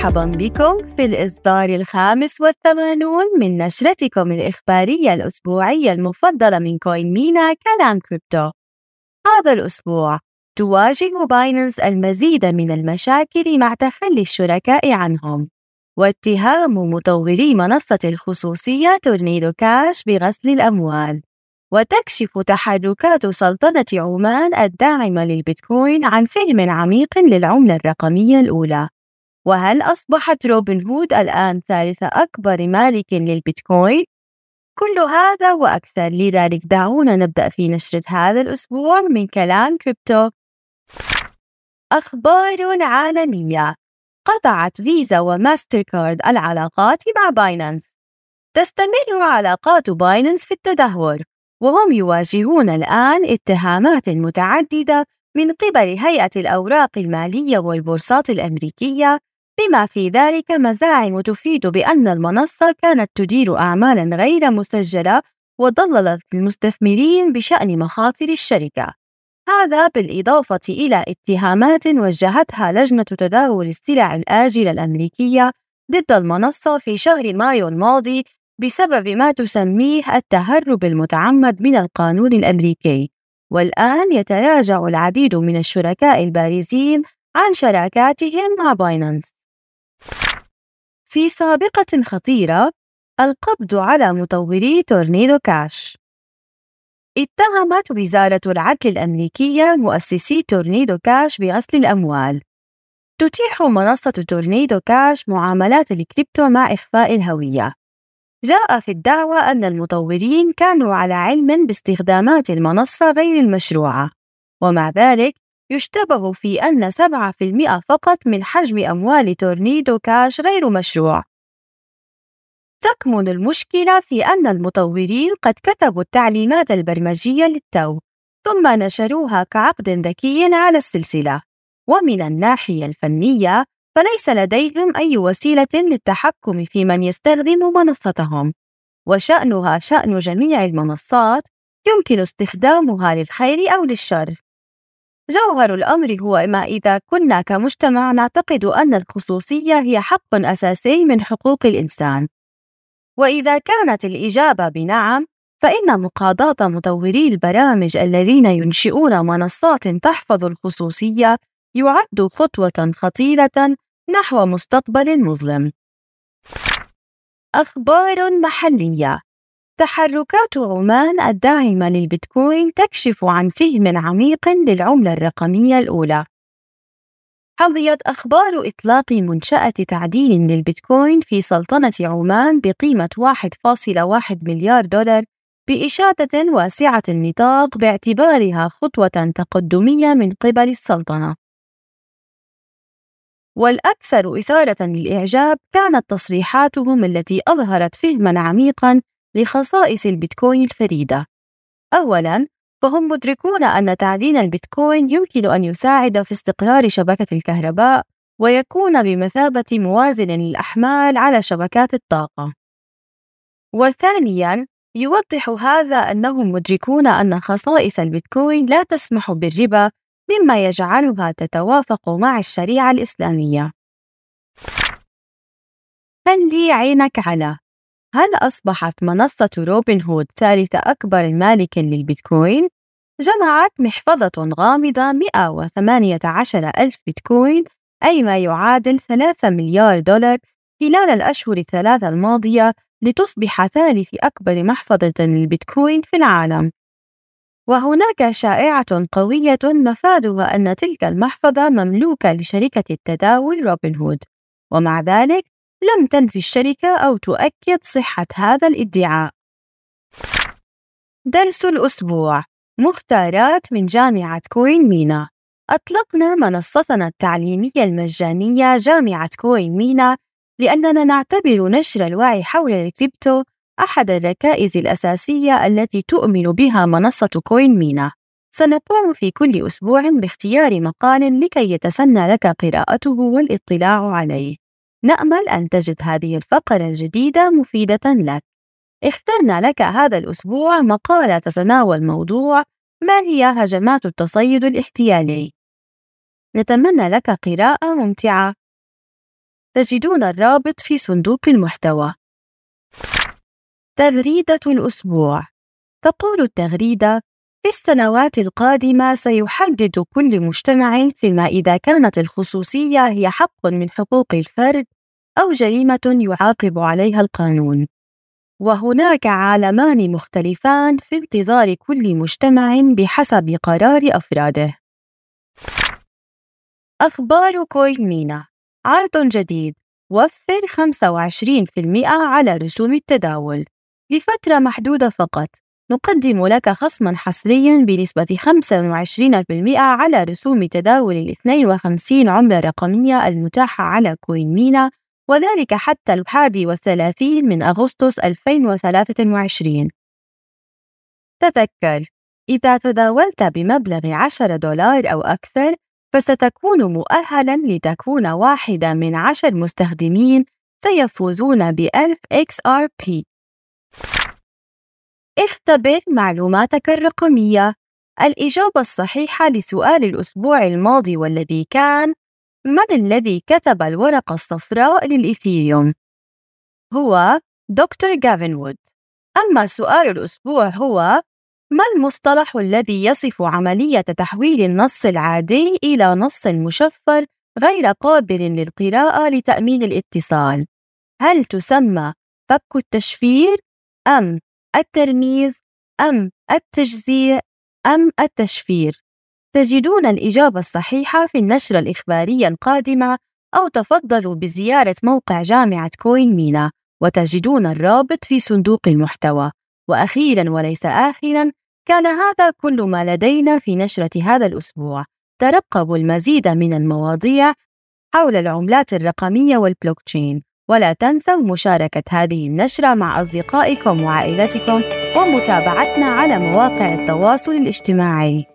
مرحبا بكم في الإصدار الخامس والثمانون من نشرتكم الإخبارية الأسبوعية المفضلة من CoinMENA كلام كريبتو. هذا الأسبوع تواجه Binance المزيد من المشاكل مع تخلي الشركاء عنهم واتهام مطوري منصة الخصوصية Tornado Cash بغسل الأموال وتكشف تحركات سلطنة عمان الداعمة للبيتكوين عن فهم عميق للعملة الرقمية الأولى. وهل أصبحت روبن هود الآن ثالث أكبر مالك للبيتكوين؟ كل هذا وأكثر لذلك دعونا نبدأ في نشرة هذا الأسبوع من كلام كريبتو. أخبار عالمية. قطعت Visa و Mastercard العلاقات مع Binance. تستمر علاقات Binance في التدهور وهم يواجهون الآن اتهامات متعددة من قبل هيئة الأوراق المالية والبورصات الأمريكية بما في ذلك مزاعم تفيد بأن المنصة كانت تدير أعمالا غير مسجلة وضللت المستثمرين بشأن مخاطر الشركة. هذا بالإضافة إلى اتهامات وجهتها لجنة تداول السلع الآجلة الأمريكية ضد المنصة في شهر مايو الماضي بسبب ما تسميه التهرب المتعمد من القانون الأمريكي. والآن يتراجع العديد من الشركاء البارزين عن شراكاتهم مع Binance في سابقة خطيرة القبض على مطوري Tornado Cash. اتهمت وزارة العدل الأمريكية مؤسسي Tornado Cash بغسل الأموال. تتيح منصة Tornado Cash معاملات الكريبتو مع إخفاء الهوية. جاء في الدعوى أن المطورين كانوا على علم باستخدامات المنصة غير المشروعة ومع ذلك يشتبه في أن 7% فقط من حجم أموال تورنيدو كاش غير مشروع. تكمن المشكلة في أن المطورين قد كتبوا التعليمات البرمجية للتو ثم نشروها كعقد ذكي على السلسلة. ومن الناحية الفنية فليس لديهم أي وسيلة للتحكم في من يستخدم منصتهم. وشأنها شأن جميع المنصات يمكن استخدامها للخير أو للشر. جوهر الأمر هو ما إذا كنا كمجتمع نعتقد أن الخصوصية هي حق أساسي من حقوق الإنسان وإذا كانت الإجابة بنعم فإن مقاضاة مطوري البرامج الذين ينشئون منصات تحفظ الخصوصية يعد خطوة خطيرة نحو مستقبل مظلم. أخبار محلية تحركات عمان الداعمة للبيتكوين تكشف عن فهم عميق للعملة الرقمية الأولى. حظيت أخبار إطلاق منشأة تعديل للبيتكوين في سلطنة عمان بقيمة 1.1 مليار دولار بإشادة واسعة النطاق باعتبارها خطوة تقدمية من قبل السلطنة. والأكثر إثارة للإعجاب كانت تصريحاتهم التي أظهرت فهمًا عميقًا لخصائص البيتكوين الفريدة. أولاً، فهم مدركون أن تعدين البيتكوين يمكن أن يساعد في استقرار شبكة الكهرباء ويكون بمثابة موازن للأحمال على شبكات الطاقة. وثانياً، يوضح هذا أنهم مدركون أن خصائص البيتكوين لا تسمح بالربا مما يجعلها تتوافق مع الشريعة الإسلامية. خلي عينك على هل أصبحت منصة روبن هود ثالث أكبر مالك للبيتكوين؟ جمعت محفظة غامضة 118 ألف بيتكوين أي ما يعادل 3 مليار دولار خلال الأشهر الثلاثة الماضية لتصبح ثالث أكبر محفظة للبيتكوين في العالم. وهناك شائعة قوية مفادها أن تلك المحفظة مملوكة لشركة التداول روبن هود، ومع ذلك لم تنفي الشركة أو تؤكد صحة هذا الادعاء. درس الأسبوع مختارات من جامعة CoinMENA أطلقنا منصتنا التعليمية المجانية جامعة CoinMENA لأننا نعتبر نشر الوعي حول الكريبتو أحد الركائز الأساسية التي تؤمن بها منصة كوين مينا. سنقوم في كل أسبوع باختيار مقال لكي يتسنى لك قراءته والاطلاع عليه. نأمل أن تجد هذه الفقرة الجديدة مفيدة لك. اخترنا لك هذا الأسبوع مقالة تتناول موضوع ما هي هجمات التصيد الاحتيالي. نتمنى لك قراءة ممتعة. تجدون الرابط في صندوق المحتوى. تغريدة الأسبوع تقول التغريدة: في السنوات القادمة سيحدد كل مجتمع فيما إذا كانت الخصوصية هي حق من حقوق الفرد أو جريمة يعاقب عليها القانون. وهناك عالمان مختلفان في انتظار كل مجتمع بحسب قرار أفراده. أخبار CoinMENA عرض جديد وفر 25% على رسوم التداول لفترة محدودة فقط نقدم لك خصما حصريا بنسبة 25% على رسوم تداول ال 52 عملة رقمية المتاحة على CoinMENA وذلك حتى الحادي والثلاثين من أغسطس 2023 تذكر إذا تداولت بمبلغ 10 دولار أو أكثر فستكون مؤهلاً لتكون واحدة من عشر مستخدمين سيفوزون ب 1000 XRP اختبر معلوماتك الرقمية الإجابة الصحيحة لسؤال الأسبوع الماضي والذي كان من الذي كتب الورقة الصفراء للإثيريوم؟ هو دكتور جافن وود أما سؤال الأسبوع هو ما المصطلح الذي يصف عملية تحويل النص العادي إلى نص مشفر غير قابل للقراءة لتأمين الاتصال؟ هل تسمى فك التشفير أم الترميز أم التجزيء أم التشفير؟ تجدون الإجابة الصحيحة في النشرة الإخبارية القادمة أو تفضلوا بزيارة موقع جامعة CoinMENA وتجدون الرابط في صندوق المحتوى. وأخيرا وليس آخرا كان هذا كل ما لدينا في نشرة هذا الأسبوع. ترقبوا المزيد من المواضيع حول العملات الرقمية والبلوكتشين. ولا تنسوا مشاركة هذه النشرة مع أصدقائكم وعائلتكم ومتابعتنا على مواقع التواصل الاجتماعي.